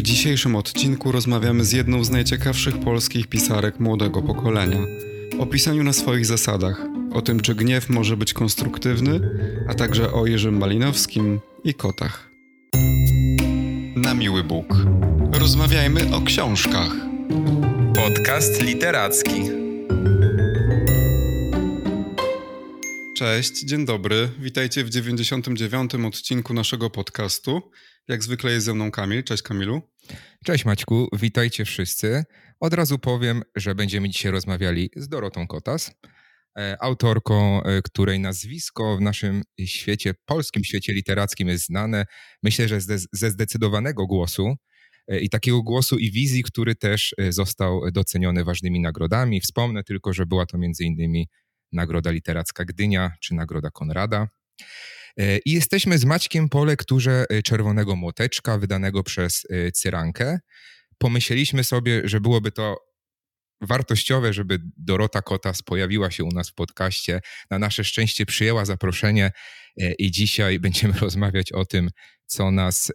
W dzisiejszym odcinku rozmawiamy z jedną z najciekawszych polskich pisarek młodego pokolenia. O pisaniu na swoich zasadach, o tym, czy gniew może być konstruktywny, a także o Jerzym Malinowskim i kotach. Na miły Bóg. Rozmawiajmy o książkach. Podcast literacki. Cześć, dzień dobry. Witajcie w 99. odcinku naszego podcastu. Jak zwykle jest ze mną Kamil. Cześć Kamilu. Cześć Maćku, witajcie wszyscy. Od razu powiem, że będziemy dzisiaj rozmawiali z Dorotą Kotas, e, autorką, e, której nazwisko w naszym świecie, polskim świecie literackim jest znane. Myślę, że ze zdecydowanego głosu e, i takiego głosu i wizji, który też został doceniony ważnymi nagrodami. Wspomnę tylko, że była to między innymi Nagroda Literacka Gdynia czy Nagroda Konrada. E, I jesteśmy z Maćkiem po lekturze e, Czerwonego Młoteczka, wydanego przez e, Cyrankę. Pomyśleliśmy sobie, że byłoby to wartościowe, żeby Dorota Kotas pojawiła się u nas w podcaście. Na nasze szczęście przyjęła zaproszenie i dzisiaj będziemy rozmawiać o tym, co nas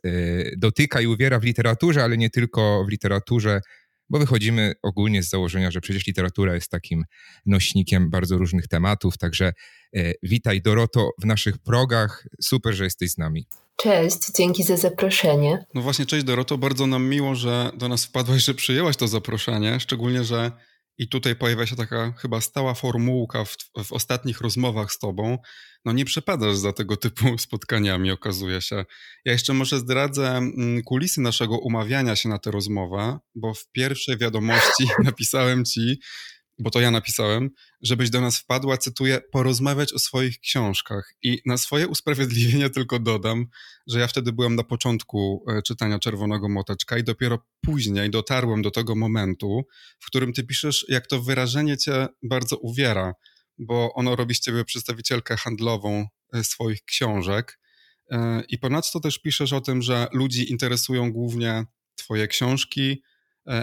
dotyka i uwiera w literaturze, ale nie tylko w literaturze bo wychodzimy ogólnie z założenia, że przecież literatura jest takim nośnikiem bardzo różnych tematów. Także e, witaj Doroto w naszych progach. Super, że jesteś z nami. Cześć, dzięki za zaproszenie. No właśnie, cześć Doroto, bardzo nam miło, że do nas wpadłaś, że przyjęłaś to zaproszenie, szczególnie, że i tutaj pojawia się taka chyba stała formułka w, w, ostatnich rozmowach z tobą. No nie przepadasz za tego typu spotkaniami, okazuje się. Ja jeszcze może zdradzę mm, kulisy naszego umawiania się na tę rozmowę, bo w pierwszej wiadomości napisałem ci, bo to ja napisałem, żebyś do nas wpadła, cytuję, porozmawiać o swoich książkach. I na swoje usprawiedliwienie tylko dodam, że ja wtedy byłem na początku e, czytania Czerwonego Moteczka i dopiero później dotarłem do tego momentu, w którym ty piszesz, jak to wyrażenie cię bardzo uwiera, bo ono robi z ciebie przedstawicielkę handlową e, swoich książek. E, I ponadto też piszesz o tym, że ludzi interesują głównie twoje książki,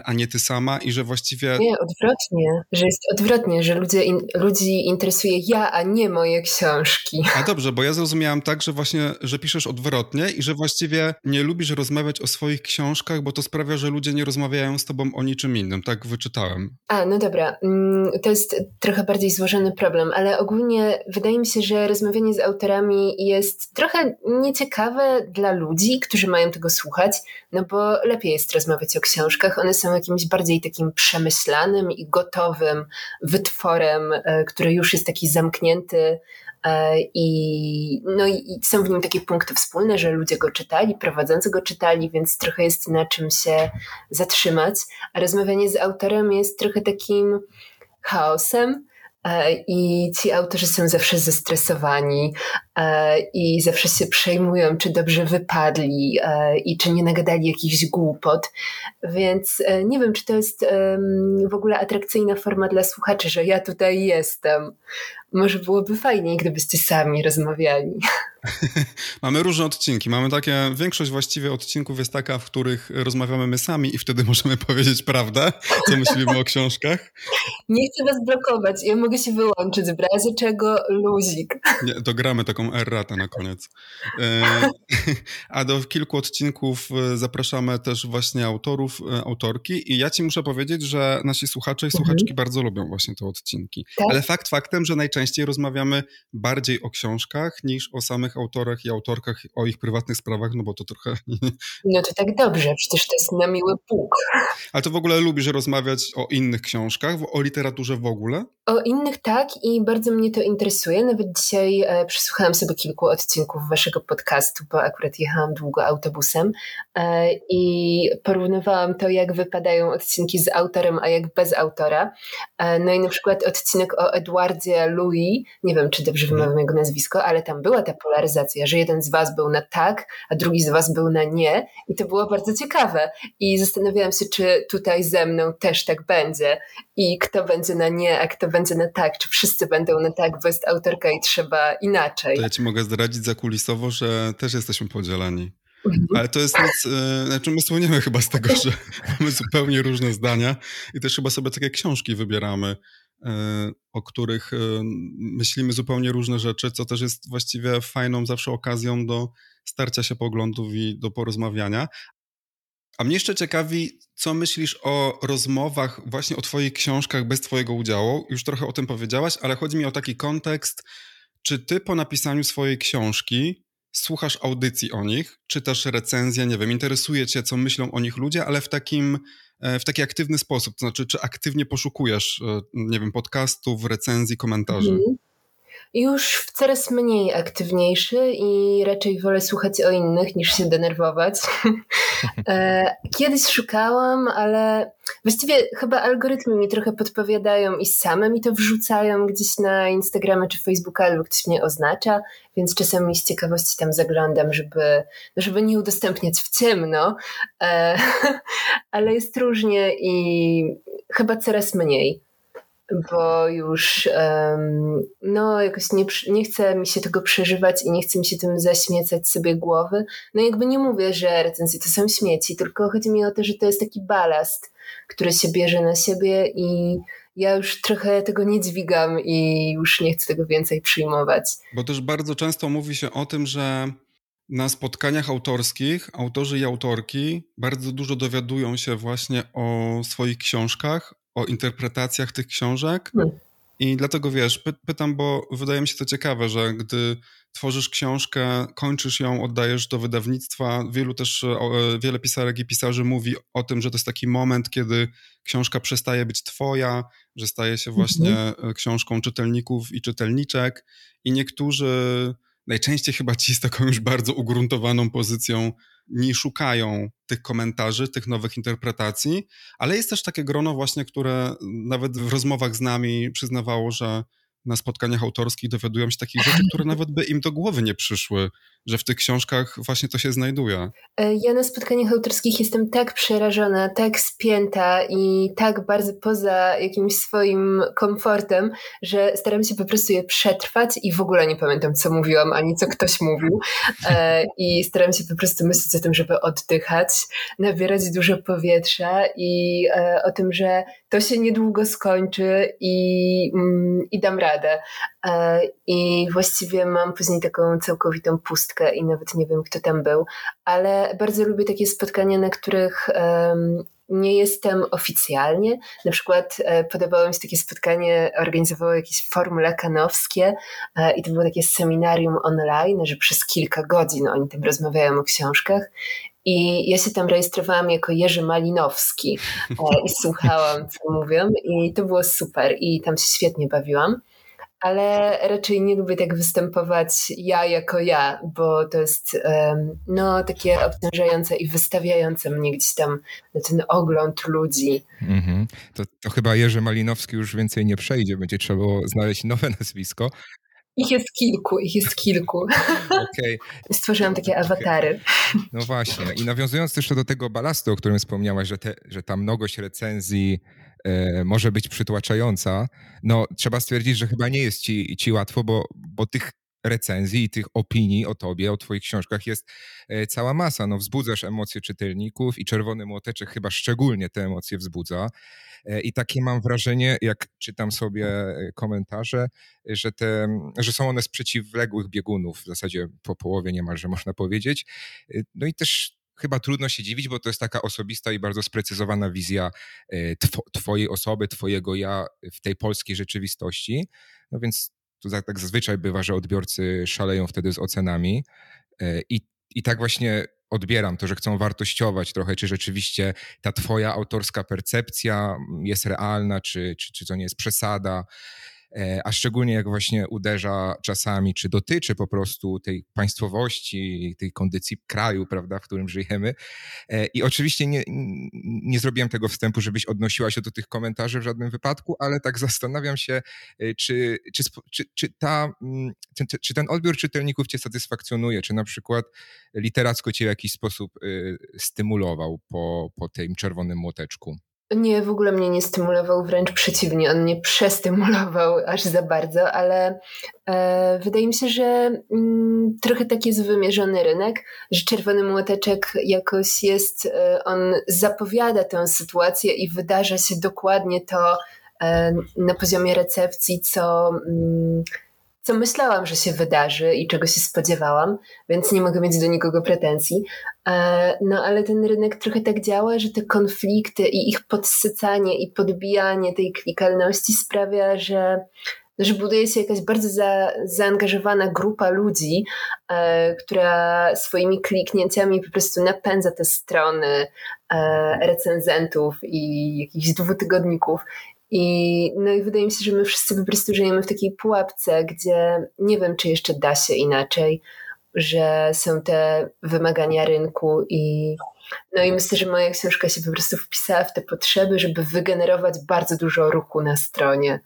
a nie ty sama i że właściwie... Nie, odwrotnie, że jest odwrotnie, że ludzie in, ludzi interesuje ja, a nie moje książki. A dobrze, bo ja zrozumiałam tak, że właśnie, że piszesz odwrotnie i że właściwie nie lubisz rozmawiać o swoich książkach, bo to sprawia, że ludzie nie rozmawiają z tobą o niczym innym, tak wyczytałem. A, no dobra, mm, to jest trochę bardziej złożony problem, ale ogólnie wydaje mi się, że rozmawianie z autorami jest trochę nieciekawe dla ludzi, którzy mają tego słuchać, no bo lepiej jest rozmawiać o książkach, one są jakimś bardziej takim przemyślanym i gotowym wytworem, e, który już jest taki zamknięty e, i, no i są w nim takie punkty wspólne, że ludzie go czytali, prowadzący go czytali, więc trochę jest na czym się zatrzymać. A rozmawianie z autorem jest trochę takim chaosem, I ci autorzy są zawsze zestresowani e, i zawsze się przejmują, czy dobrze wypadli e, i czy nie nagadali jakichś głupot. Więc nie wiem, czy to jest w ogóle atrakcyjna forma dla słuchaczy, że ja tutaj jestem. Może byłoby fajniej, gdybyście sami rozmawiali. Mamy różne odcinki. Mamy takie, większość właściwie odcinków jest taka, w których rozmawiamy my sami i wtedy możemy powiedzieć prawdę, co myślimy o książkach. Nie chcę was blokować, ja mogę się wyłączyć, w razie czego luzik. Nie, dogramy taką erratę na koniec. E, a do kilku odcinków e, zapraszamy też właśnie autorów, e, autorki i ja ci muszę powiedzieć, że nasi słuchacze i mhm. słuchaczki mhm. bardzo lubią właśnie te odcinki. Tak? Ale fakt faktem, że najczęściej rozmawiamy bardziej o książkach niż o samych samych autorach i autorkach, o ich prywatnych sprawach, no bo to trochę... No to tak dobrze, przecież to jest na miły Bóg. Ale to w ogóle lubisz rozmawiać o innych książkach, o literaturze w ogóle? O innych tak i bardzo mnie to interesuje. Nawet dzisiaj e, przesłuchałam sobie kilku odcinków waszego podcastu, bo akurat jechałam długo autobusem e, i porównywałam to, jak wypadają odcinki z autorem, a jak bez autora. E, no i na przykład odcinek o Edwardzie Louis, nie wiem, czy dobrze wymawiam jego nazwisko, ale tam była ta polaryzacja, że jeden z was był na tak, a drugi z was był na nie i to było bardzo ciekawe. I zastanawiałam się, czy tutaj ze mną też tak będzie i kto będzie na nie, a kto będzie na tak, czy wszyscy będą na tak, bo jest autorka i trzeba inaczej. To ja ci mogę zdradzić zakulisowo, że też jesteśmy podzielani. Mhm. Ale to jest nic, e, znaczy my słoniemy chyba z tego, że mamy zupełnie różne zdania i też chyba sobie takie książki wybieramy, o których e, myślimy zupełnie różne rzeczy, co też jest właściwie fajną zawsze okazją do starcia się poglądów i do porozmawiania. A mnie jeszcze ciekawi, co myślisz o rozmowach, właśnie o Twoich książkach bez Twojego udziału? Już trochę o tym powiedziałaś, ale chodzi mi o taki kontekst. Czy Ty po napisaniu swojej książki słuchasz audycji o nich, czytasz recenzje, nie wiem, interesuje Cię, co myślą o nich ludzie, ale w takim w taki aktywny sposób, to znaczy, czy aktywnie poszukujesz, e, nie wiem, podcastów, recenzji, komentarzy? Mhm już coraz mniej aktywniejszy i raczej wolę słuchać o innych niż się denerwować. E, kiedyś szukałam, ale właściwie chyba algorytmy mi trochę podpowiadają i same mi to wrzucają gdzieś na Instagramie czy Facebooka, albo ktoś mnie oznacza, więc czasami z ciekawości tam zaglądam, żeby, żeby nie udostępniać w ciemno, e, ale jest różnie i chyba coraz mniej bo już um, no jakoś nie, nie chce mi się tego przeżywać i nie chce mi się tym zaśmiecać sobie głowy. No jakby nie mówię, że recenzje to są śmieci, tylko chodzi mi o to, że to jest taki balast, który się bierze na siebie i ja już trochę tego nie dźwigam i już nie chcę tego więcej przyjmować. Bo też bardzo często mówi się o tym, że na spotkaniach autorskich autorzy i autorki bardzo dużo dowiadują się właśnie o swoich książkach, o interpretacjach tych książek. Hmm. I dlatego wiesz, py pytam, bo wydaje mi się to ciekawe, że gdy tworzysz książkę, kończysz ją, oddajesz do wydawnictwa. Wielu też, e, wiele pisarek i pisarzy mówi o tym, że to jest taki moment, kiedy książka przestaje być twoja, że staje się właśnie mhm. książką czytelników i czytelniczek. I niektórzy, najczęściej chyba ci z taką już bardzo ugruntowaną pozycją, nie szukają tych komentarzy, tych nowych interpretacji, ale jest też takie grono właśnie, które nawet w rozmowach z nami przyznawało, że na spotkaniach autorskich dowiadują się takich rzeczy, które nawet by im do głowy nie przyszły, że w tych książkach właśnie to się znajduje. E, ja na spotkaniach autorskich jestem tak przerażona, tak spięta i tak bardzo poza jakimś swoim komfortem, że staram się po prostu je przetrwać i w ogóle nie pamiętam, co mówiłam, ani co ktoś mówił. E, I staram się po prostu myśleć o tym, żeby oddychać, nabierać dużo powietrza i e, o tym, że to się niedługo skończy i, mm, i dam radę. I właściwie mam później taką całkowitą pustkę i nawet nie wiem, kto tam był, ale bardzo lubię takie spotkania, na których nie jestem oficjalnie. Na przykład e, podobało mi się takie spotkanie, organizowało jakieś forum lakanowskie e, i to było takie seminarium online, że przez kilka godzin oni tam rozmawiają o książkach i ja się tam rejestrowałam jako Jerzy Malinowski e, i słuchałam, co mówią i to było super i tam się świetnie bawiłam ale raczej nie lubię tak występować ja jako ja, bo to jest no, takie obciążające i wystawiające mnie gdzieś tam na ten ogląd ludzi. Mm-hmm. To, to chyba Jerzy Malinowski już więcej nie przejdzie, będzie trzeba znaleźć nowe nazwisko. Ich jest kilku, ich jest kilku. Okay. Stworzyłam takie awatary. No właśnie. I nawiązując też do tego balastu, o którym wspomniałaś, że, te, że ta mnogość recenzji e, może być przytłaczająca, no trzeba stwierdzić, że chyba nie jest ci, ci łatwo, bo, bo tych recenzji i tych opinii o tobie, o twoich książkach jest e, cała masa. No, wzbudzasz emocje czytelników i Czerwony Młoteczek chyba szczególnie te emocje wzbudza. E, I takie mam wrażenie, jak czytam sobie e, komentarze, że, te, że są one z przeciwległych biegunów, w zasadzie po połowie niemalże można powiedzieć. No i też chyba trudno się dziwić, bo to jest taka osobista i bardzo sprecyzowana wizja tw twojej osoby, twojego ja w tej polskiej rzeczywistości. No więc to tak zazwyczaj bywa, że odbiorcy szaleją wtedy z ocenami e, i, i tak właśnie odbieram to, że chcą wartościować trochę, czy rzeczywiście ta twoja autorska percepcja jest realna, czy, czy, czy to nie jest przesada. E, a szczególnie jak właśnie uderza czasami, czy dotyczy po prostu tej państwowości, tej kondycji kraju, prawda, w którym żyjemy. E, I oczywiście nie, nie zrobiłem tego wstępu, żebyś odnosiła się do tych komentarzy w żadnym wypadku, ale tak zastanawiam się, e, czy, czy, czy, czy, ta, mm, czy ten odbiór czytelników cię satysfakcjonuje, czy na przykład literacko cię w jakiś sposób stymulował po, po tym czerwonym młoteczku. Nie, w ogóle mnie nie stymulował, wręcz przeciwnie, on mnie przestymulował aż za bardzo, ale e, wydaje mi się, że mm, trochę tak jest wymierzony rynek, że czerwony młoteczek jakoś jest, e, on zapowiada tę sytuację i wydarza się dokładnie to e, na poziomie recepcji, co. Mm, co myślałam, że się wydarzy i czego się spodziewałam, więc nie mogę mieć do nikogo pretensji. E, no ale ten rynek trochę tak działa, że te konflikty i ich podsycanie i podbijanie tej klikalności sprawia, że że buduje się jakaś bardzo za, zaangażowana grupa ludzi, e, która swoimi kliknięciami po prostu napędza te strony e, recenzentów i jakichś dwutygodników. I, no i wydaje mi się, że my wszyscy po prostu żyjemy w takiej pułapce, gdzie nie wiem, czy jeszcze da się inaczej, że są te wymagania rynku i no i myślę, że moja książka się po prostu wpisała w te potrzeby, żeby wygenerować bardzo dużo ruchu na stronie.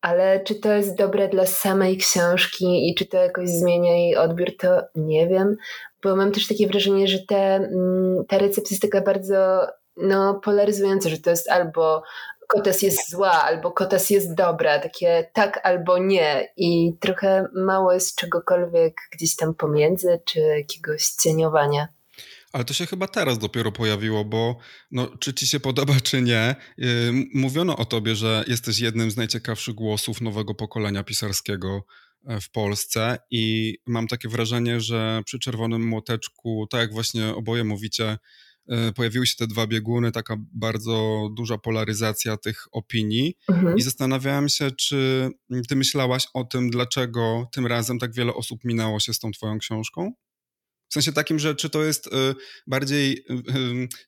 Ale czy to jest dobre dla samej książki i czy to jakoś zmienia jej odbiór, to nie wiem, bo mam też takie wrażenie, że te, mm, ta recepcja jest taka bardzo no, polaryzująca, że to jest albo kotas jest zła, albo kotas jest dobra, takie tak albo nie i trochę mało jest czegokolwiek gdzieś tam pomiędzy, czy jakiegoś cieniowania. Ale to się chyba teraz dopiero pojawiło, bo no, czy ci się podoba, czy nie, yy, mówiono o tobie, że jesteś jednym z najciekawszych głosów nowego pokolenia pisarskiego e, w Polsce i mam takie wrażenie, że przy Czerwonym Młoteczku, tak jak właśnie oboje mówicie, pojawiły się te dwa bieguny, taka bardzo duża polaryzacja tych opinii mhm. i zastanawiałem się, czy ty myślałaś o tym, dlaczego tym razem tak wiele osób minęło się z tą twoją książką? W sensie takim, że czy to jest e, bardziej, e,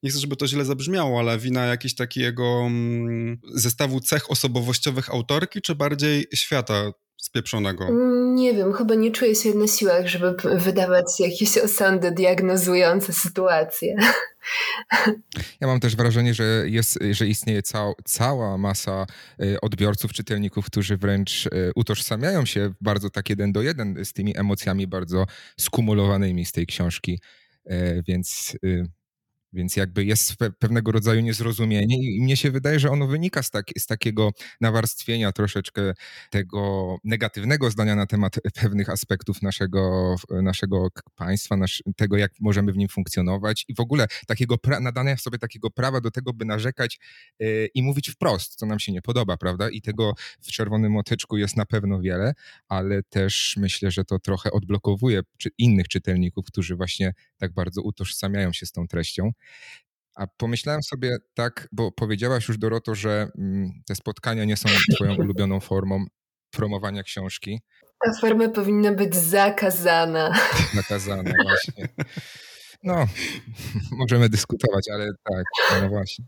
nie chcę, żeby to źle zabrzmiało, ale wina jakiś takiego mm, zestawu cech osobowościowych autorki, czy bardziej świata spieprzonego? Nie wiem, chyba nie czuję się na siłach, żeby wydawać jakieś osądy diagnozujące sytuację. Ja mam też wrażenie, że, jest, że istnieje cał, cała masa y, odbiorców, czytelników, którzy wręcz y, utożsamiają się bardzo tak jeden do jeden z tymi emocjami bardzo skumulowanymi z tej książki. Y, więc więc jakby jest pewnego rodzaju niezrozumienie i mnie się wydaje, że ono wynika z, tak, z takiego nawarstwienia troszeczkę tego negatywnego zdania na temat pewnych aspektów naszego, naszego państwa, nasz, tego jak możemy w nim funkcjonować i w ogóle takiego pra, nadania sobie takiego prawa do tego, by narzekać yy, i mówić wprost, co nam się nie podoba, prawda? I tego w Czerwonym Moteczku jest na pewno wiele, ale też myślę, że to trochę odblokowuje czy innych czytelników, którzy właśnie tak bardzo utożsamiają się z tą treścią. A pomyślałem sobie tak, bo powiedziałaś już Doroto, że mm, te spotkania nie są twoją ulubioną formą promowania książki. Ta forma powinna być zakazana. Zakazana, właśnie. No, możemy dyskutować, ale tak, no właśnie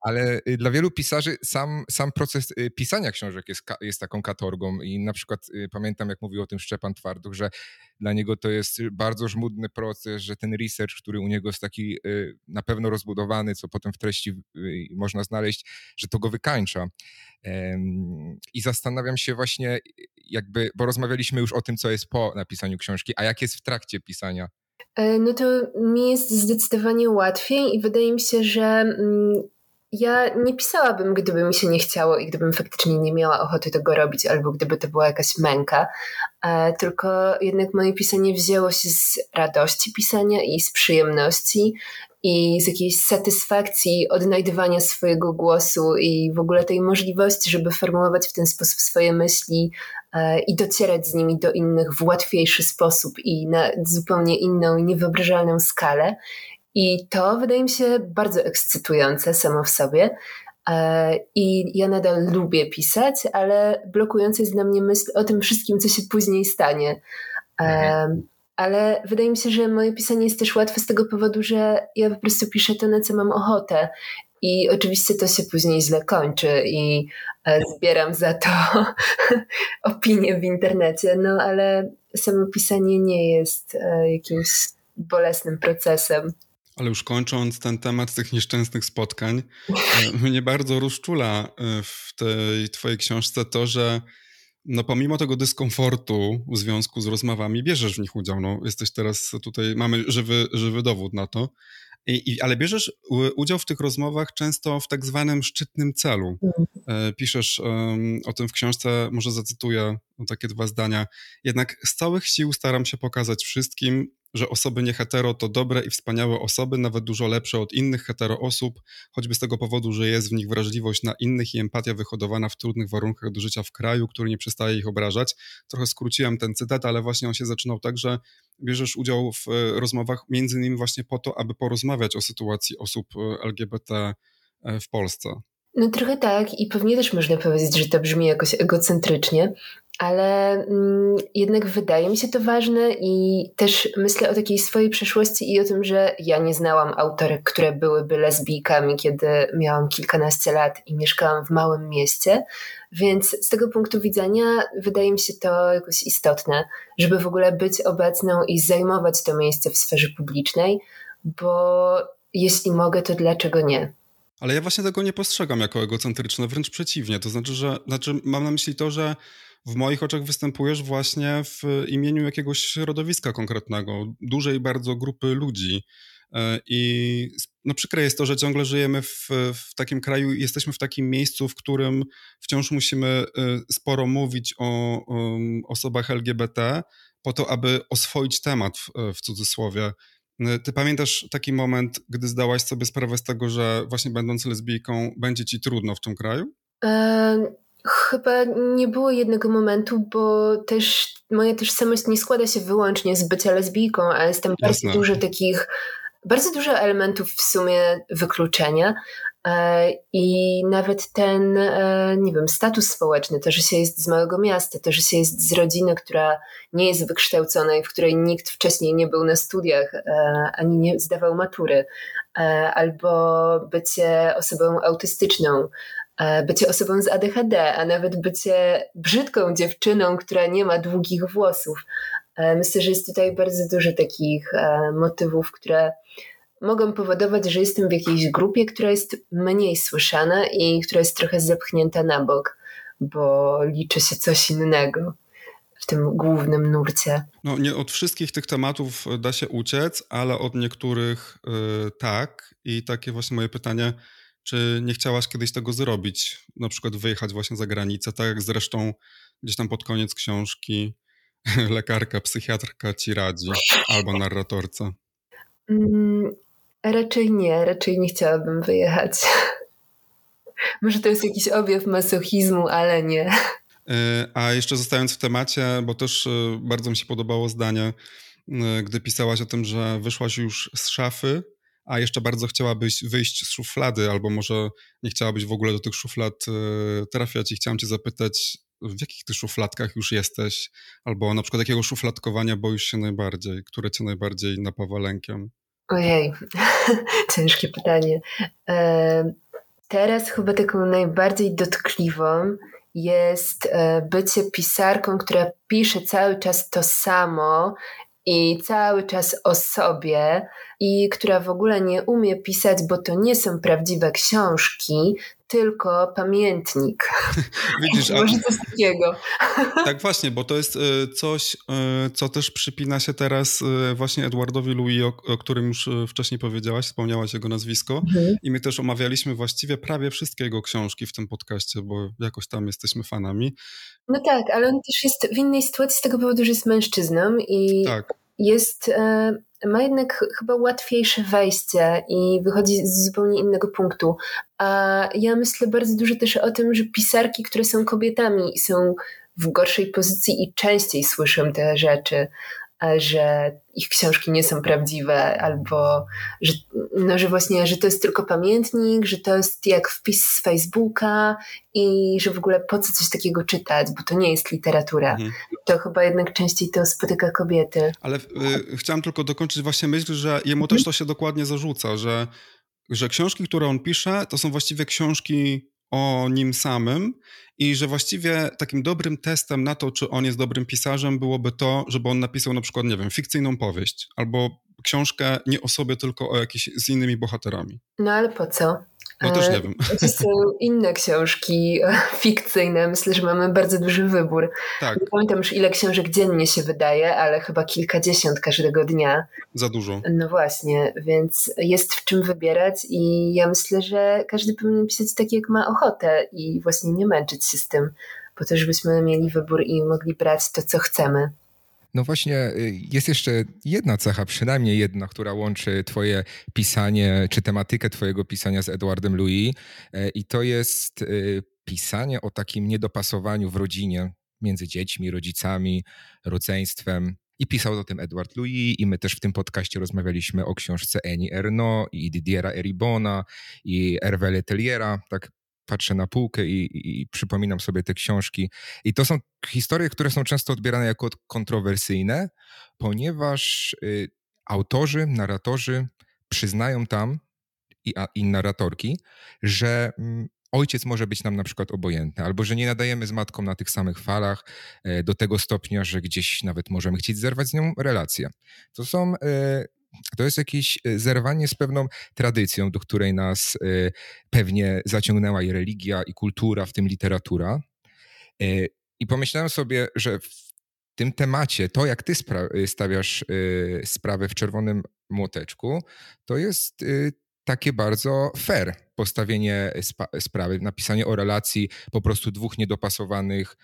ale y, dla wielu pisarzy sam, sam proces y, pisania książek jest, jest taką katorgą i na przykład y, pamiętam, jak mówił o tym Szczepan Twarduch, że dla niego to jest bardzo żmudny proces, że ten research, który u niego jest taki na pewno rozbudowany, co potem w treści można znaleźć, że to go wykańcza. I zastanawiam się właśnie, jakby, bo rozmawialiśmy już o tym, co jest po napisaniu książki, a jak jest w trakcie pisania. E, no to mi jest zdecydowanie łatwiej i wydaje mi się, że mm, ja nie pisałabym, gdyby mi się nie chciało i gdybym faktycznie nie miała ochoty tego robić, albo gdyby to była jakaś męka. E, tylko jednak moje pisanie wzięło się z radości pisania i z przyjemności i z jakiejś satysfakcji odnajdywania swojego głosu i w ogóle tej możliwości, żeby formułować w ten sposób swoje myśli e, i docierać z nimi do innych w łatwiejszy sposób i na zupełnie inną, niewyobrażalną skalę. I to wydaje mi się bardzo ekscytujące samo w sobie. E, I ja nadal lubię pisać, ale blokująca jest dla mnie myśl o tym wszystkim, co się później stanie. E, mhm. Ale wydaje mi się, że moje pisanie jest też łatwe z tego powodu, że ja po prostu piszę to, na co mam ochotę. I oczywiście to się później źle kończy i e, zbieram za to opinie w internecie, no ale samo pisanie nie jest jakimś bolesnym procesem. Ale już kończąc ten temat tych nieszczęsnych spotkań, e, mnie bardzo rozczula e, w tej twojej książce to, że no pomimo tego dyskomfortu w związku z rozmowami, bierzesz w nich udział. No, jesteś teraz tutaj, mamy żywy, żywy dowód na to. I, i, ale bierzesz udział w tych rozmowach często w tak zwanym szczytnym celu. Mhm. Piszesz um, o tym w książce, może zacytuję takie dwa zdania. Jednak z całych sił staram się pokazać wszystkim, że osoby niehetero to dobre i wspaniałe osoby, nawet dużo lepsze od innych hetero osób, choćby z tego powodu, że jest w nich wrażliwość na innych i empatia wyhodowana w trudnych warunkach do życia w kraju, który nie przestaje ich obrażać. Trochę skróciłem ten cytat, ale właśnie on się zaczynał tak, że bierzesz udział w e, rozmowach między innymi właśnie po to, aby porozmawiać o sytuacji osób e, LGBT e, w Polsce. No trochę tak i pewnie też można powiedzieć, że to brzmi jakoś egocentrycznie, ale mm, jednak wydaje mi się to ważne i też myślę o takiej swojej przeszłości i o tym, że ja nie znałam autorek, które byłyby lesbijkami, kiedy miałam kilkanaście lat i mieszkałam w małym mieście, więc z tego punktu widzenia wydaje mi się to jakoś istotne, żeby w ogóle być obecną i zajmować to miejsce w sferze publicznej, bo jeśli mogę, to dlaczego nie? Ale ja właśnie tego nie postrzegam jako egocentryczne, wręcz przeciwnie. To znaczy, że znaczy mam na myśli to, że w moich oczach występujesz właśnie w imieniu jakiegoś środowiska konkretnego, dużej bardzo grupy ludzi. E, I no przykre jest to, że ciągle żyjemy w, w takim kraju i jesteśmy w takim miejscu, w którym wciąż musimy e, sporo mówić o, osobach LGBT, po to, aby oswoić temat w, w cudzysłowie. E, ty pamiętasz taki moment, gdy zdałaś sobie sprawę z tego, że właśnie będąc lesbijką będzie ci trudno w tym kraju? Chyba nie było jednego momentu, bo też moja tożsamość nie składa się wyłącznie z bycia lesbijką, a jest tam bardzo dużo takich, bardzo dużo elementów w sumie wykluczenia. E, I nawet ten, e, nie wiem, status społeczny, to, że się jest z małego miasta, to, że się jest z rodziny, która nie jest wykształcona i w której nikt wcześniej nie był na studiach e, ani nie zdawał matury, albo bycie osobą autystyczną, bycie osobą z ADHD, a nawet bycie brzydką dziewczyną, która nie ma długich włosów. E, myślę, że jest tutaj bardzo dużo takich e, motywów, które mogą powodować, że jestem w jakiejś grupie, która jest mniej słyszana i która jest trochę zepchnięta na bok, bo liczy się coś innego w tym głównym nurcie. No, nie od wszystkich tych tematów da się uciec, ale od niektórych tak. I takie właśnie moje pytanie czy nie chciałaś kiedyś tego zrobić? Na przykład wyjechać właśnie za granicę, tak jak zresztą gdzieś tam pod koniec książki lekarka, psychiatrka ci radzi, albo narratorca. Mm, raczej nie, raczej nie chciałabym wyjechać. Może to jest jakiś objaw masochizmu, ale nie. E, a jeszcze zostając w temacie, bo też e, bardzo mi się podobało zdanie, e, gdy pisałaś o tym, że wyszłaś już z szafy a jeszcze bardzo chciałabyś wyjść z szuflady, albo może nie chciałabyś w ogóle do tych szuflad e, trafiać i chciałam cię zapytać, w jakich ty szufladkach już jesteś, albo na przykład jakiego szufladkowania boisz się najbardziej, które cię najbardziej napawa lękiem? Ojej, ciężkie pytanie. E, teraz chyba taką najbardziej dotkliwą jest e, bycie pisarką, która pisze cały czas to samo i cały czas o sobie i która w ogóle nie umie pisać, bo to nie są prawdziwe książki, tylko pamiętnik. Widzisz, Może coś takiego. Tak właśnie, bo to jest e, coś, e, co też przypina się teraz e, właśnie Edwardowi Louis, o, o którym już wcześniej powiedziałaś, wspomniałaś jego nazwisko mhm. i my też omawialiśmy właściwie prawie wszystkie jego książki w tym podcaście, bo jakoś tam jesteśmy fanami. No tak, ale on też jest w innej sytuacji z tego powodu, że jest mężczyzną i tak. Jest ma jednak chyba łatwiejsze wejście i wychodzi z zupełnie innego punktu. A ja myślę bardzo dużo też o tym, że pisarki, które są kobietami, są w gorszej pozycji i częściej słyszę te rzeczy że ich książki nie są prawdziwe, albo że, no, że właśnie, że to jest tylko pamiętnik, że to jest jak wpis z Facebooka i że w ogóle po co coś takiego czytać, bo to nie jest literatura. Mhm. To chyba jednak częściej to spotyka kobiety. Ale y, chciałam tylko dokończyć właśnie myśl, że jemu mhm. też to się dokładnie zarzuca, że, że książki, które on pisze, to są właściwie książki o nim samym i że właściwie takim dobrym testem na to, czy on jest dobrym pisarzem, byłoby to, żeby on napisał na przykład, nie wiem, fikcyjną powieść albo książkę nie o sobie, tylko o jakiejś z innymi bohaterami. No ale po co? No też nie wiem. To są inne książki fikcyjne. Myślę, że mamy bardzo duży wybór. Tak. Nie pamiętam już ile książek dziennie się wydaje, ale chyba kilkadziesiąt każdego dnia. Za dużo. No właśnie, więc jest w czym wybierać i ja myślę, że każdy powinien pisać tak, jak ma ochotę i właśnie nie męczyć się z tym, po to, żebyśmy mieli wybór i mogli brać to, co chcemy. No właśnie, y, jest jeszcze jedna cecha, przynajmniej jedna, która łączy Twoje pisanie, czy tematykę Twojego pisania z Edwardem Louis, e, i to jest y, pisanie o takim niedopasowaniu w rodzinie między dziećmi, rodzicami, rodzeństwem. I pisał o tym Edward Louis, i my też w tym podcaście rozmawialiśmy o książce Eni Ernaux i Didiera Eribona i Hervé Letelliera, tak patrzę na półkę i, i, i, przypominam sobie te książki. I to są historie, które są często odbierane jako kontrowersyjne, ponieważ y, autorzy, narratorzy przyznają tam i, a, i narratorki, że mm, ojciec może być nam na przykład obojętny, albo że nie nadajemy z matką na tych samych falach e, do tego stopnia, że gdzieś nawet możemy chcieć zerwać z nią relację. To są e, to jest jakieś e, zerwanie z pewną tradycją, do której nas e, pewnie zaciągnęła i religia, i kultura, w tym literatura. E, I pomyślałem sobie, że w tym temacie, to jak ty stawiasz sprawę w czerwonym młoteczku, to jest takie bardzo fair postawienie sprawy, napisanie o relacji po prostu dwóch niedopasowanych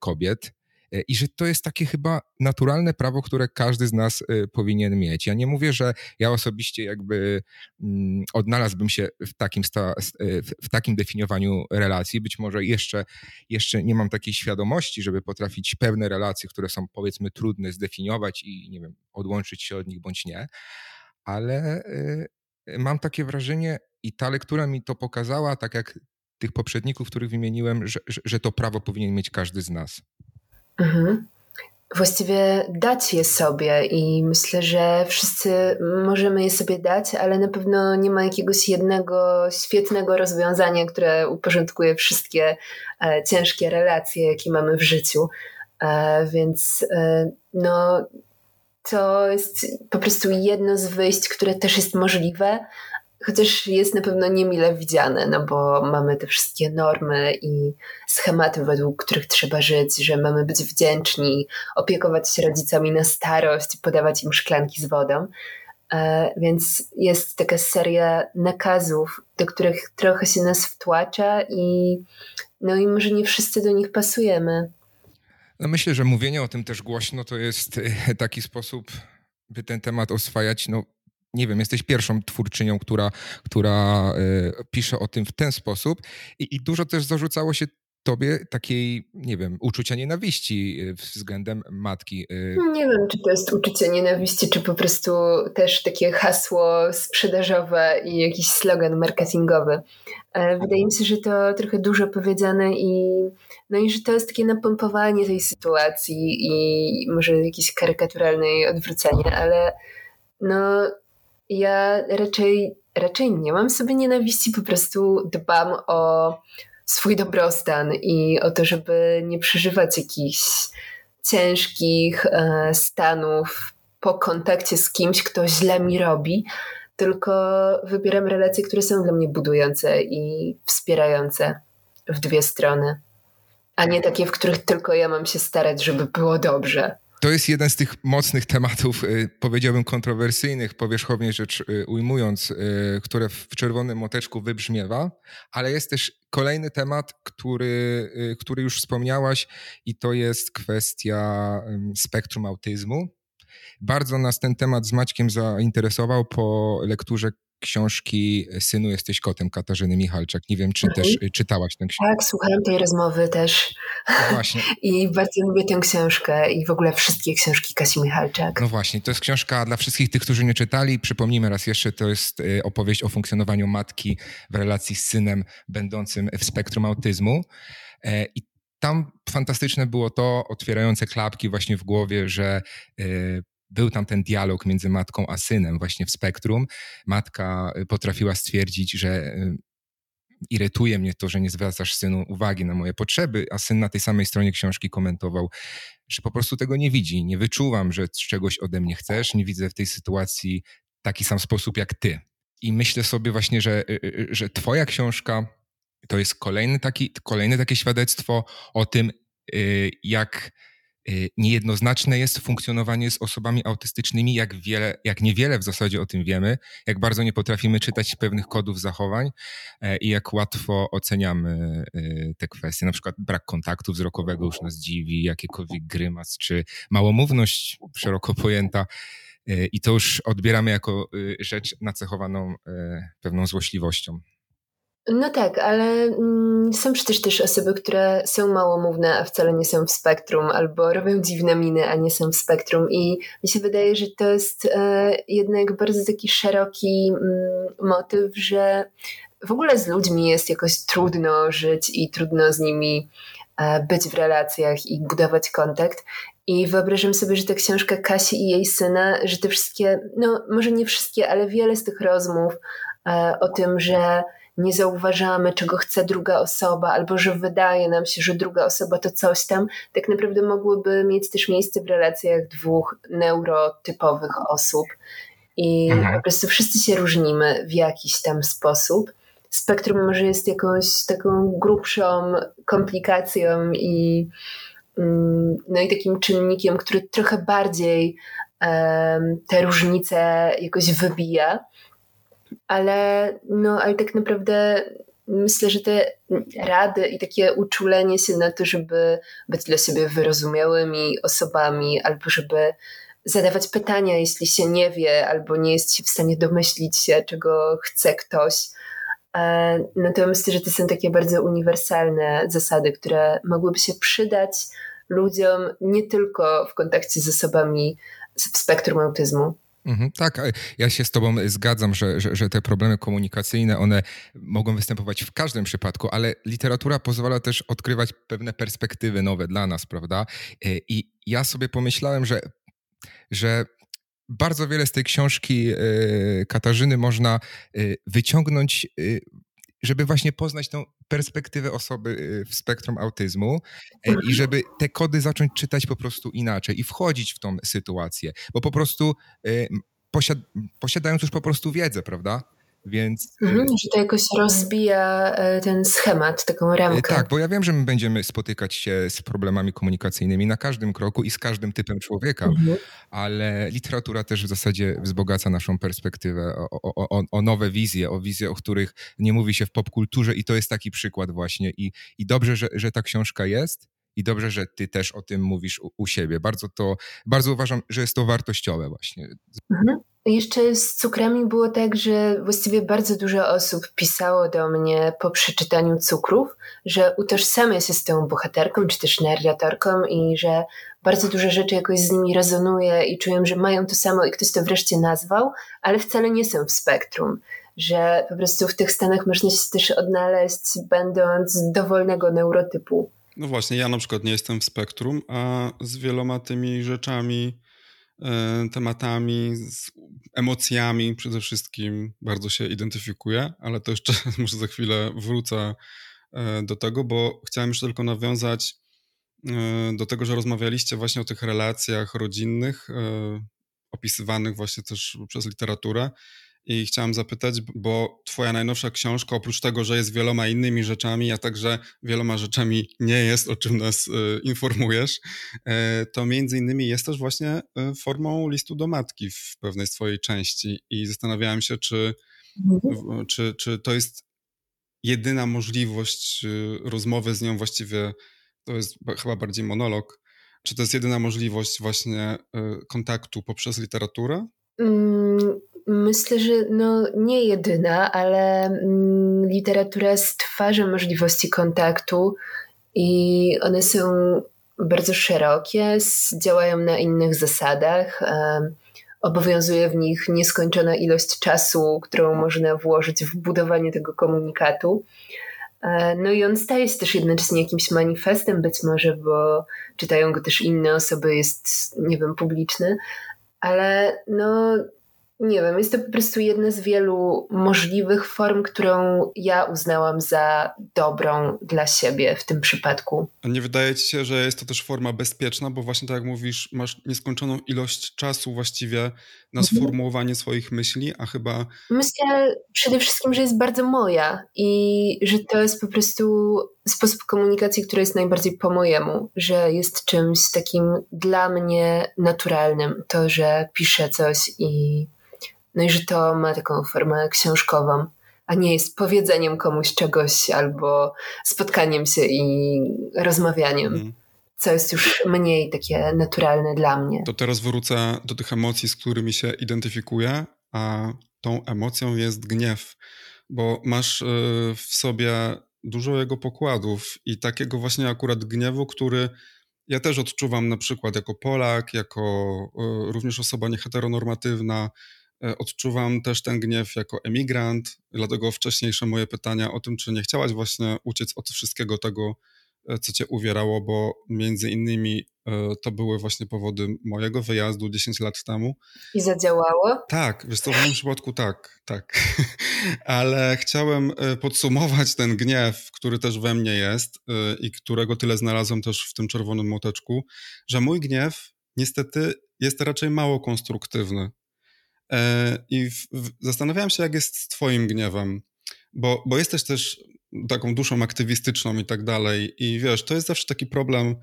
kobiet. E, i że to jest takie chyba naturalne prawo, które każdy z nas e, powinien mieć. Ja nie mówię, że ja osobiście jakby mm, odnalazłbym się w takim, e, w takim definiowaniu relacji. Być może jeszcze, jeszcze nie mam takiej świadomości, żeby potrafić pewne relacje, które są powiedzmy trudne zdefiniować i nie wiem, odłączyć się od nich bądź nie, ale mam takie wrażenie i ta lektura mi to pokazała, tak jak tych poprzedników, których wymieniłem, że, że to prawo powinien mieć każdy z nas. Mhm. Właściwie dać je sobie i myślę, że wszyscy możemy je sobie dać, ale na pewno nie ma jakiegoś jednego świetnego rozwiązania, które uporządkuje wszystkie e, ciężkie relacje, jakie mamy w życiu. E, więc e, no, to jest po prostu jedno z wyjść, które też jest możliwe, chociaż jest na pewno niemile widziane, no bo mamy te wszystkie normy i schematy, według których trzeba żyć, że mamy być wdzięczni, opiekować się rodzicami na starość, podawać im szklanki z wodą. E, więc jest taka seria nakazów, do których trochę się nas wtłacza i no i może nie wszyscy do nich pasujemy. No myślę, że mówienie o tym też głośno to jest e, taki sposób, by ten temat oswajać. No, nie wiem, jesteś pierwszą twórczynią, która, która y, pisze o tym w ten sposób I, i dużo też zarzucało się tobie takiej, nie wiem, uczucia nienawiści e, względem matki. E. Nie wiem, czy to jest uczucie nienawiści, czy po prostu też takie hasło sprzedażowe i jakiś slogan marketingowy. Wydaje mi się, że to trochę dużo powiedziane i no i że to jest takie napompowanie tej sytuacji i może jakieś karykaturalne odwrócenie, ale no ja raczej, raczej nie mam sobie nienawiści, po prostu dbam o swój dobrostan i o to, żeby nie przeżywać jakichś ciężkich e, stanów po kontakcie z kimś, kto źle mi robi, tylko wybieram relacje, które są dla mnie budujące i wspierające w dwie strony, a nie takie, w których tylko ja mam się starać, żeby było dobrze. To jest jeden z tych mocnych tematów, y, powiedziałbym kontrowersyjnych, powierzchownie rzecz y, ujmując, y, które w czerwonym moteczku wybrzmiewa, ale jest też kolejny temat, który, który już wspomniałaś i to jest kwestia spektrum autyzmu. Bardzo nas ten temat z Maćkiem zainteresował po lekturze książki Synu jesteś kotem Katarzyny Michalczak. Nie wiem, czy mhm. też czytałaś tę książkę. Tak, słuchałam tej rozmowy też. No właśnie. I bardzo lubię tę książkę i w ogóle wszystkie książki Kasi Michalczak. No właśnie, to jest książka dla wszystkich tych, którzy nie czytali. Przypomnijmy raz jeszcze, to jest y, opowieść o funkcjonowaniu matki w relacji z synem będącym w spektrum autyzmu. E, I tam fantastyczne było to, otwierające klapki właśnie w głowie, że y, był tam ten dialog między matką a synem właśnie w spektrum. Matka y, potrafiła stwierdzić, że irytuje mnie to, że nie zwracasz synu uwagi na moje potrzeby, a syn na tej samej stronie książki komentował, że po prostu tego nie widzi. Nie wyczuwam, że czegoś ode mnie chcesz, nie widzę w tej sytuacji taki sam sposób jak ty. I myślę sobie właśnie, że, że twoja książka to jest kolejny taki, kolejne takie świadectwo o tym, jak Y, niejednoznaczne jest funkcjonowanie z osobami autystycznymi, jak, wiele, jak niewiele w zasadzie o tym wiemy, jak bardzo nie potrafimy czytać pewnych kodów zachowań e, i jak łatwo oceniamy y, te kwestie. Na przykład brak kontaktu wzrokowego już nas dziwi, jakiekolwiek grymas, czy małomówność szeroko pojęta. E, I to już odbieramy jako y, rzecz nacechowaną pewną złośliwością. No tak, ale mm, są przecież też osoby, które są małomówne, a wcale nie są w spektrum, albo robią dziwne miny, a nie są w spektrum. I mi się wydaje, że to jest e, jednak bardzo taki szeroki mm, motyw, że w ogóle z ludźmi jest jakoś trudno żyć i trudno z nimi e, być w relacjach i budować kontakt. I wyobrażam sobie, że ta książka Kasi i jej syna, że te wszystkie, no może nie wszystkie, ale wiele z tych rozmów e, o tym, że nie zauważamy, czego chce druga osoba, albo że wydaje nam się, że druga osoba to coś tam, tak naprawdę mogłyby mieć też miejsce w relacjach dwóch neurotypowych osób. I mhm. po prostu wszyscy się różnimy w jakiś tam sposób. Spektrum może jest jakąś taką grubszą komplikacją i, mm, no i takim czynnikiem, który trochę bardziej um, te różnice jakoś wybija ale, no, ale tak naprawdę myślę, że te rady i takie uczulenie się na to, żeby być dla siebie wyrozumiałymi osobami, albo żeby zadawać pytania, jeśli się nie wie, albo nie jest się w stanie domyślić się, czego chce ktoś. E, no to myślę, że to są takie bardzo uniwersalne zasady, które mogłyby się przydać ludziom nie tylko w kontakcie z osobami w spektrum autyzmu. Mhm, tak, ja się z Tobą zgadzam, że, że, że, te problemy komunikacyjne, one mogą występować w każdym przypadku, ale literatura pozwala też odkrywać pewne perspektywy nowe dla nas, prawda? E, I ja sobie pomyślałem, że, że bardzo wiele z tej książki e, Katarzyny można e, wyciągnąć żeby właśnie poznać tą perspektywę osoby y, w spektrum autyzmu e, i mhm. żeby te kody zacząć czytać po prostu inaczej i wchodzić w tą sytuację, bo po prostu y, posiad posiadając już po prostu wiedzę, prawda? Więc. Mhm, że to jakoś rozbija e, ten schemat, taką ramkę. Tak, bo ja wiem, że my będziemy spotykać się z problemami komunikacyjnymi na każdym kroku i z każdym typem człowieka, mhm. ale literatura też w zasadzie wzbogaca naszą perspektywę o, o, o, nowe wizje, o wizje, o których nie mówi się w popkulturze, i to jest taki przykład właśnie. I, i dobrze, że, że ta książka jest. I dobrze, że ty też o tym mówisz u, u siebie. Bardzo to, bardzo uważam, że jest to wartościowe właśnie. Mhm. Jeszcze z cukrami było tak, że właściwie bardzo dużo osób pisało do mnie po przeczytaniu cukrów, że utożsamia się z tą bohaterką czy też narratorką i że bardzo dużo rzeczy jakoś z nimi rezonuje i czują, że mają to samo i ktoś to wreszcie nazwał, ale wcale nie są w spektrum. Że po prostu w tych stanach można się też odnaleźć, będąc dowolnego neurotypu. No właśnie, ja na przykład nie jestem w spektrum, a z wieloma tymi rzeczami tematami, z emocjami przede wszystkim bardzo się identyfikuję, ale to jeszcze może za chwilę wrócę e, do tego, bo chciałem już tylko nawiązać e, do tego, że rozmawialiście właśnie o tych relacjach rodzinnych, opisywanych właśnie też przez literaturę i chciałem zapytać, bo twoja najnowsza książka, oprócz tego, że jest wieloma innymi rzeczami, a także wieloma rzeczami nie jest, o czym nas y, informujesz, y, to między innymi jest też właśnie y, formą listu do matki w pewnej swojej części i zastanawiałem się, czy, mhm. czy, czy to jest jedyna możliwość rozmowy z nią, właściwie to jest chyba bardziej monolog, czy to jest jedyna możliwość właśnie kontaktu poprzez literaturę? Mm, Myślę, że no nie jedyna, ale mm, literatura stwarza możliwości kontaktu i one są bardzo szerokie, działają na innych zasadach. Obowiązuje w nich nieskończona ilość czasu, którą można włożyć w budowanie tego komunikatu. E, no i on staje się też jednocześnie jakimś manifestem, być może, bo czytają go też inne osoby, jest, nie wiem, publiczny, ale no nie wiem, jest to po prostu jedna z wielu możliwych form, którą ja uznałam za dobrą dla siebie w tym przypadku. A nie wydaje ci się, że jest to też forma bezpieczna, bo właśnie tak jak mówisz, masz nieskończoną ilość czasu właściwie na mhm. sformułowanie swoich myśli, a chyba. Myślę przede wszystkim, że jest bardzo moja i że to jest po prostu sposób komunikacji, który jest najbardziej po mojemu, że jest czymś takim dla mnie naturalnym, to, że piszę coś i. No i że to ma taką formę książkową a nie jest powiedzeniem komuś czegoś albo spotkaniem się i rozmawianiem. Mm co jest już mniej takie naturalne dla mnie. To teraz wrócę do tych emocji, z którymi się identyfikuję, a tą emocją jest gniew, bo masz y, w sobie dużo jego pokładów i takiego właśnie akurat gniewu, który ja też odczuwam na przykład jako Polak, jako y, również osoba nieheteronormatywna, Odczuwam też ten gniew jako emigrant, dlatego wcześniejsze moje pytania o tym, czy nie chciałaś właśnie uciec od wszystkiego tego, E, co cię uwierało, bo między innymi e, to były właśnie powody mojego wyjazdu 10 lat temu. I zadziałało? Tak, wiesz co, w moim przypadku tak, tak. Ale chciałem e, podsumować ten gniew, który też we mnie jest i którego tyle znalazłem też w tym czerwonym moteczku, że mój gniew niestety jest raczej mało konstruktywny. I zastanawiałem się, jak jest z twoim gniewem, bo, bo jesteś też taką duszą aktywistyczną i tak dalej. I wiesz, to jest zawsze taki problem,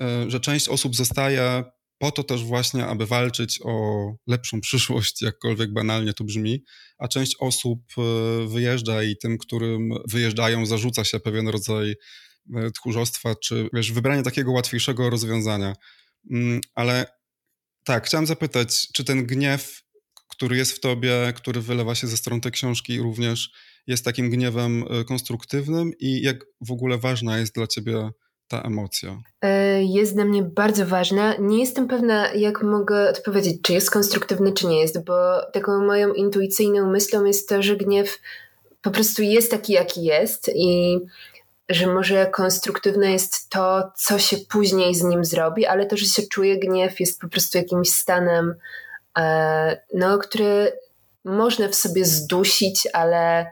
e, że część osób zostaje po to też właśnie, aby walczyć o lepszą przyszłość, jakkolwiek banalnie to brzmi, a część osób e, wyjeżdża i tym, którym wyjeżdżają, zarzuca się pewien rodzaj e, tchórzostwa, czy wiesz, wybranie takiego łatwiejszego rozwiązania. Mm, ale tak, chciałem zapytać, czy ten gniew, który jest w tobie, który wylewa się ze strony tej książki również, jest takim gniewem e, konstruktywnym i jak w ogóle ważna jest dla ciebie ta emocja? E, jest dla mnie bardzo ważna. Nie jestem pewna, jak mogę odpowiedzieć, czy jest konstruktywny, czy nie jest, bo taką moją intuicyjną myślą jest to, że gniew po prostu jest taki, jaki jest i że może konstruktywne jest to, co się później z nim zrobi, ale to, że się czuje gniew, jest po prostu jakimś stanem, no, który można w sobie zdusić, ale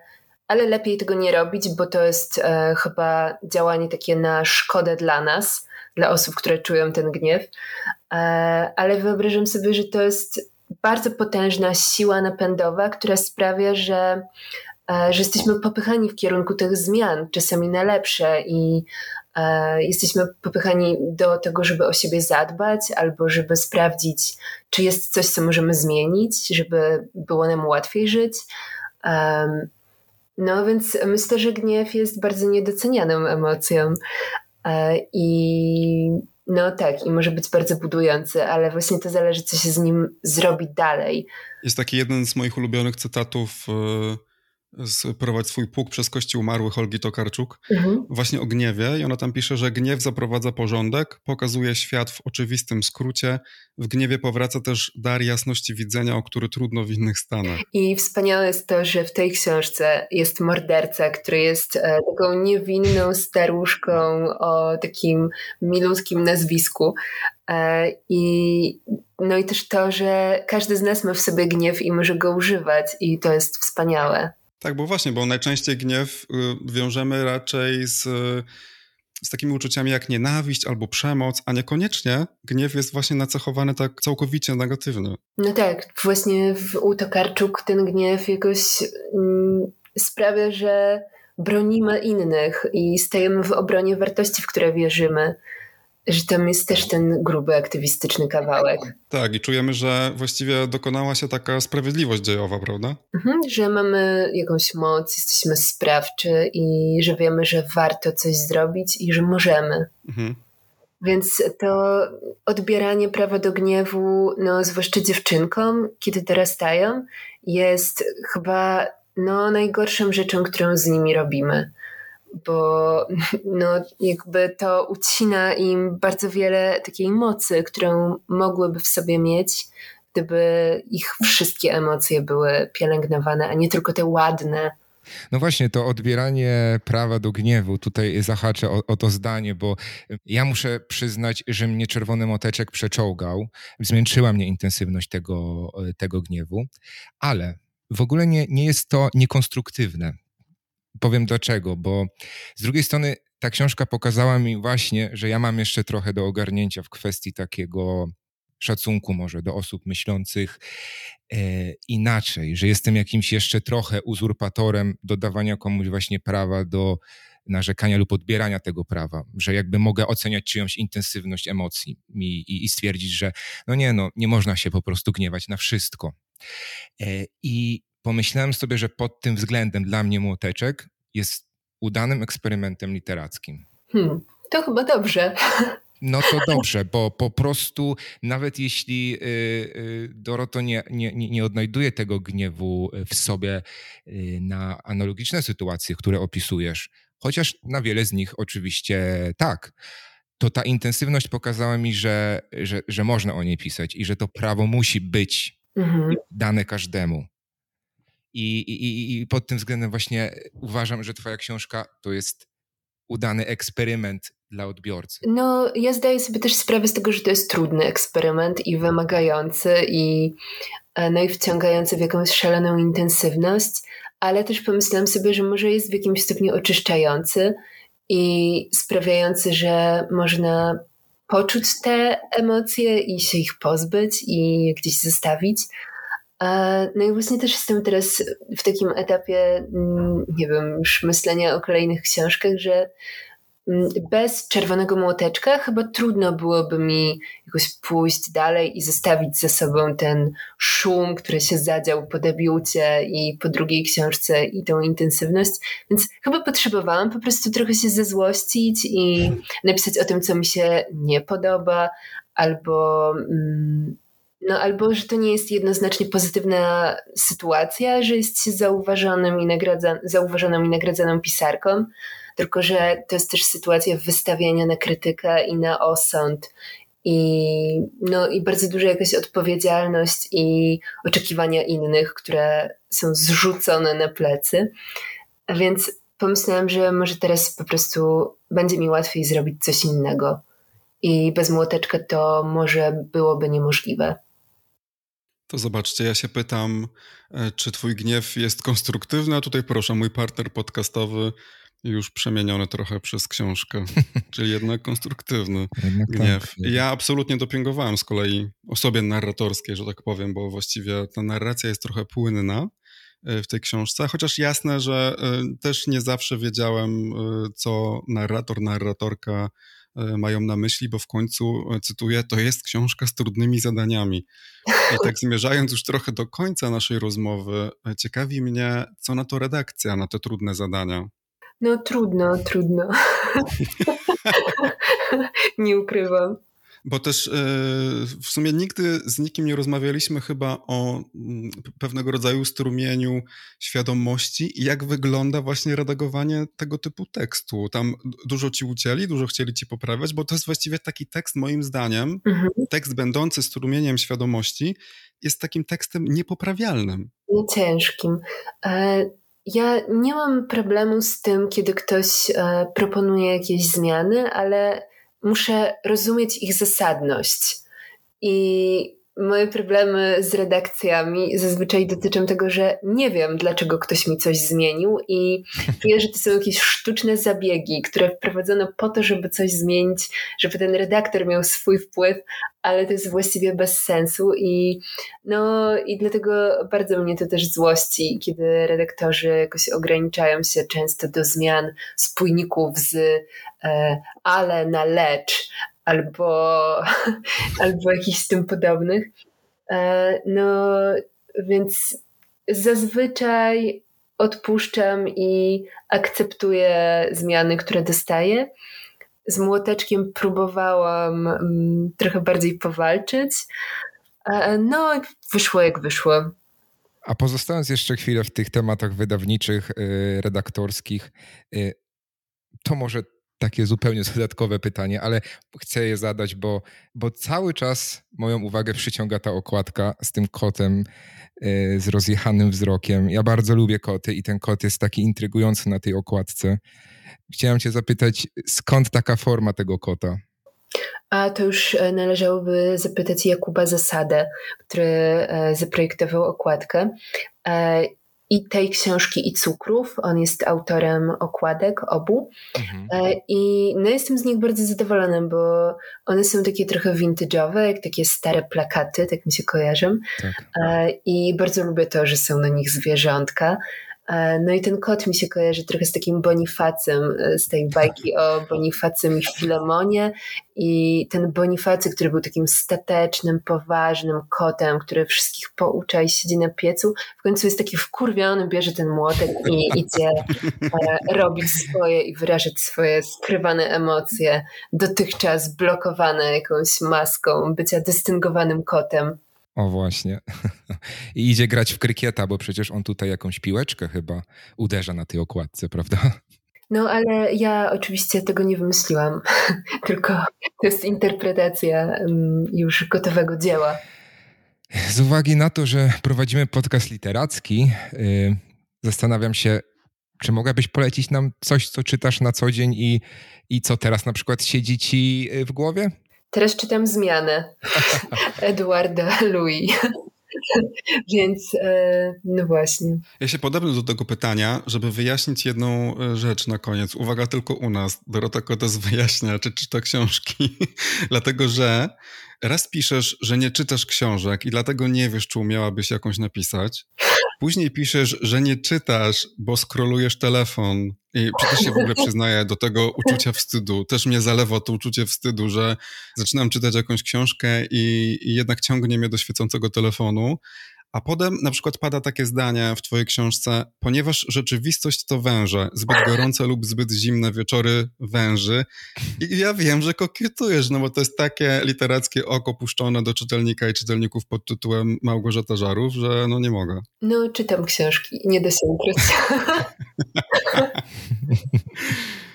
ale lepiej tego nie robić, bo to jest e, chyba działanie takie na szkodę dla nas, dla osób, które czują ten gniew. E, ale wyobrażam sobie, że to jest bardzo potężna siła napędowa, która sprawia, że, e, że jesteśmy popychani w kierunku tych zmian, czasami na lepsze i e, jesteśmy popychani do tego, żeby o siebie zadbać albo żeby sprawdzić, czy jest coś, co możemy zmienić, żeby było nam łatwiej żyć. No więc myślę, że gniew jest bardzo niedocenianą emocją. E, I no tak, i może być bardzo budujący, ale właśnie to zależy, co się z nim zrobi dalej. Jest taki jeden z moich ulubionych cytatów e, prowadź swój pług przez kości umarły Holgi Tokarczuk, mhm. właśnie o gniewie i ona tam pisze, że gniew zaprowadza porządek, pokazuje świat w oczywistym skrócie, w gniewie powraca też dar jasności widzenia, o który trudno w innych stanach. I wspaniałe jest to, że w tej książce jest morderca, który jest e, taką niewinną staruszką o takim milutkim nazwisku, e, i, no i też to, że każdy z nas ma w sobie gniew i może go używać, i to jest wspaniałe. Tak, bo właśnie, bo najczęściej gniew y, wiążemy raczej z, z takimi uczuciami jak nienawiść albo przemoc, a niekoniecznie gniew jest właśnie nacechowany tak całkowicie negatywny. No tak, właśnie w u Tokarczuk ten gniew jakoś mm, sprawia, że bronimy innych i stajemy w obronie wartości, w które wierzymy że tam jest też ten gruby aktywistyczny kawałek. Tak, i czujemy, że właściwie dokonała się taka sprawiedliwość dziejowa, prawda? Mhm, że mamy jakąś moc, jesteśmy sprawczy i że wiemy, że warto coś zrobić i że możemy. Mhm. Więc to odbieranie prawa do gniewu, no, zwłaszcza dziewczynkom, kiedy dorastają, jest chyba no, najgorszą rzeczą, którą z nimi robimy bo no, jakby to ucina im bardzo wiele takiej mocy, którą mogłyby w sobie mieć, gdyby ich wszystkie emocje były pielęgnowane, a nie tylko te ładne. No właśnie, to odbieranie prawa do gniewu, tutaj zahaczę o, o, to zdanie, bo ja muszę przyznać, że mnie czerwony moteczek przeczołgał, zmęczyła mnie intensywność tego, tego gniewu, ale w ogóle nie, nie jest to niekonstruktywne. Powiem dlaczego, bo z drugiej strony ta książka pokazała mi właśnie, że ja mam jeszcze trochę do ogarnięcia w kwestii takiego szacunku może do osób myślących e, inaczej, że jestem jakimś jeszcze trochę uzurpatorem dodawania komuś właśnie prawa do narzekania lub odbierania tego prawa, że jakby mogę oceniać czyjąś intensywność emocji i, i, i stwierdzić, że no nie, no nie można się po prostu gniewać na wszystko. E, I pomyślałem sobie, że pod tym względem dla mnie młoteczek jest udanym eksperymentem literackim. Hmm, to chyba dobrze. No to dobrze, bo po prostu nawet jeśli y, y, Doroto nie, nie, nie odnajduje tego gniewu w sobie y, na analogiczne sytuacje, które opisujesz, chociaż na wiele z nich oczywiście tak, to ta intensywność pokazała mi, że, że, że można o niej pisać i że to prawo musi być mhm. dane każdemu. I, i, I pod tym względem właśnie uważam, że Twoja książka to jest udany eksperyment dla odbiorcy. No, ja zdaję sobie też sprawę z tego, że to jest trudny eksperyment i wymagający, i, e, no i wciągający w jakąś szaloną intensywność, ale też pomyślałam sobie, że może jest w jakimś stopniu oczyszczający i sprawiający, że można poczuć te emocje i się ich pozbyć i gdzieś zostawić. No i właśnie też jestem teraz w takim etapie, mm, nie wiem, już myślenia o kolejnych książkach, że mm, bez czerwonego młoteczka chyba trudno byłoby mi jakoś pójść dalej i zostawić za sobą ten szum, który się zadział po debiucie i po drugiej książce i tą intensywność. Więc chyba potrzebowałam po prostu trochę się zezłościć i napisać o tym, co mi się nie podoba, albo. Mm, no albo, że to nie jest jednoznacznie pozytywna sytuacja, że jest się zauważonym i, zauważoną i nagradzaną pisarką, tylko że to jest też sytuacja wystawiania na krytykę i na osąd i, no, i bardzo duża jakaś odpowiedzialność i oczekiwania innych, które są zrzucone na plecy. A więc pomyślałam, że może teraz po prostu będzie mi łatwiej zrobić coś innego. I bez młoteczka to może byłoby niemożliwe. To zobaczcie, ja się pytam, e, czy twój gniew jest konstruktywny, a tutaj proszę, mój partner podcastowy już przemieniony trochę przez książkę, czyli jednak konstruktywny jednak tak, gniew. Tak. Ja absolutnie dopingowałem z kolei osobie narratorskiej, że tak powiem, bo właściwie ta narracja jest trochę płynna e, w tej książce, chociaż jasne, że e, też nie zawsze wiedziałem, co narrator, narratorka mają na myśli, bo w końcu, e, cytuję, to jest książka z trudnymi zadaniami. I tak zmierzając już trochę do końca naszej rozmowy, e, ciekawi mnie, co na to redakcja, na te trudne zadania. No trudno, trudno. nie ukrywam. Bo też e, w sumie nigdy z nikim nie rozmawialiśmy chyba o mm, pewnego rodzaju strumieniu świadomości i jak wygląda właśnie redagowanie tego typu tekstu. Tam dużo ci ucięli, dużo chcieli ci poprawiać, bo to jest właściwie taki tekst, moim zdaniem, mhm. tekst będący strumieniem świadomości, jest takim tekstem niepoprawialnym. Ciężkim. E, ja nie mam problemu z tym, kiedy ktoś e, proponuje jakieś zmiany, ale muszę rozumieć ich zasadność. I moje problemy z redakcjami zazwyczaj dotyczą tego, że nie wiem, dlaczego ktoś mi coś zmienił i czuję, że to są jakieś sztuczne zabiegi, które wprowadzono po to, żeby coś zmienić, żeby ten redaktor miał swój wpływ, ale to jest właściwie bez sensu i no i dlatego bardzo mnie to też złości, kiedy redaktorzy jakoś ograniczają się często do zmian spójników z e, ale na lecz, albo, albo jakichś z tym podobnych. E, no więc zazwyczaj odpuszczam i akceptuję zmiany, które dostaję. Z młoteczkiem próbowałam mm, trochę bardziej powalczyć. E, no, wyszło jak wyszło. A pozostając jeszcze chwilę w tych tematach wydawniczych, y, redaktorskich, y, to może takie zupełnie dodatkowe pytanie, ale chcę je zadać, bo, bo cały czas moją uwagę przyciąga ta okładka z tym kotem yy, z rozjechanym wzrokiem. Ja bardzo lubię koty i ten kot jest taki intrygujący na tej okładce. Chciałem cię zapytać, skąd taka forma tego kota? A to już e, należałoby zapytać Jakuba Zasadę, który e, zaprojektował okładkę. I tej książki i cukrów. On jest autorem okładek obu. Mhm. E, I no jestem z nich bardzo zadowolona, bo one są takie trochę vintage'owe, jak takie stare plakaty, tak mi się kojarzą. Tak. E, I bardzo lubię to, że są na nich zwierzątka. E, no i ten kot mi się kojarzy trochę z takim Bonifacem e, z tej bajki o Bonifacym i Filemonie i ten Bonifacy, który był takim statecznym, poważnym kotem, który wszystkich poucza i siedzi na piecu, w końcu jest taki wkurwiony, bierze ten młotek i idzie e, robić swoje i wyrażać swoje skrywane emocje, dotychczas blokowane jakąś maską bycia dystyngowanym kotem. O właśnie. I idzie grać w krykieta, bo przecież on tutaj jakąś piłeczkę chyba uderza na tej okładce, prawda? No, ale ja oczywiście tego nie wymyśliłam, tylko to jest interpretacja już gotowego dzieła. Z uwagi na to, że prowadzimy podcast literacki, yy, zastanawiam się, czy mogłabyś polecić nam coś, co czytasz na co dzień i, i co teraz na przykład siedzi ci w głowie? Teraz czytam Zmianę Eduarda Louis. Więc e, no właśnie. Ja się podobnę do tego pytania, żeby wyjaśnić jedną e, rzecz na koniec. Uwaga tylko u nas. Dorota Kotes wyjaśnia, czy czyta książki. dlatego, że raz piszesz, że nie czytasz książek i dlatego nie wiesz, czy umiałabyś jakąś napisać. Później piszesz, że nie czytasz, bo skrolujesz telefon. I przecież się w ogóle przyznaję do tego uczucia wstydu. Też mnie zalewa to uczucie wstydu, że zaczynam czytać jakąś książkę i, i jednak ciągnie mnie do świecącego telefonu. A potem na przykład pada takie zdanie w twojej książce, ponieważ rzeczywistość to węże, zbyt gorące lub zbyt zimne wieczory węży. I ja wiem, że kokietujesz, no bo to jest takie literackie oko puszczone do czytelnika i czytelników pod tytułem Małgorzata Żarów, że no nie mogę. No, czytam książki, nie da się ukryć. Y,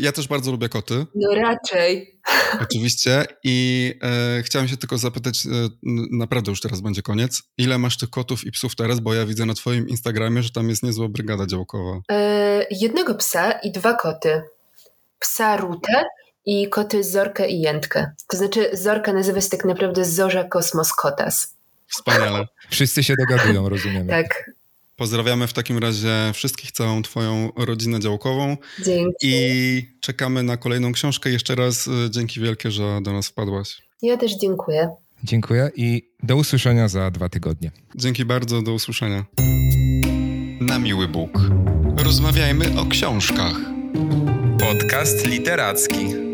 ja też bardzo lubię koty. No raczej. Oczywiście. I e, chciałem się tylko zapytać, e, naprawdę już teraz będzie koniec, ile masz tych kotów i psów teraz, bo ja widzę na twoim Instagramie, że tam jest niezła brygada działkowa. E, jednego psa i dwa koty. Psa Rutę i koty Zorkę i Jętkę. To znaczy Zorka nazywa się tak naprawdę Zorza Kosmos Kotas. Wspaniale. Wszyscy się dogadują, rozumiem. Tak. Pozdrawiamy w takim razie wszystkich, całą Twoją rodzinę działkową. Dzięki. I czekamy na kolejną książkę. Jeszcze raz y, dzięki wielkie, że do nas wpadłaś. Ja też dziękuję. Dziękuję i do usłyszenia za dwa tygodnie. Dzięki bardzo, do usłyszenia. Na miły Bóg. Rozmawiajmy o książkach. Podcast literacki.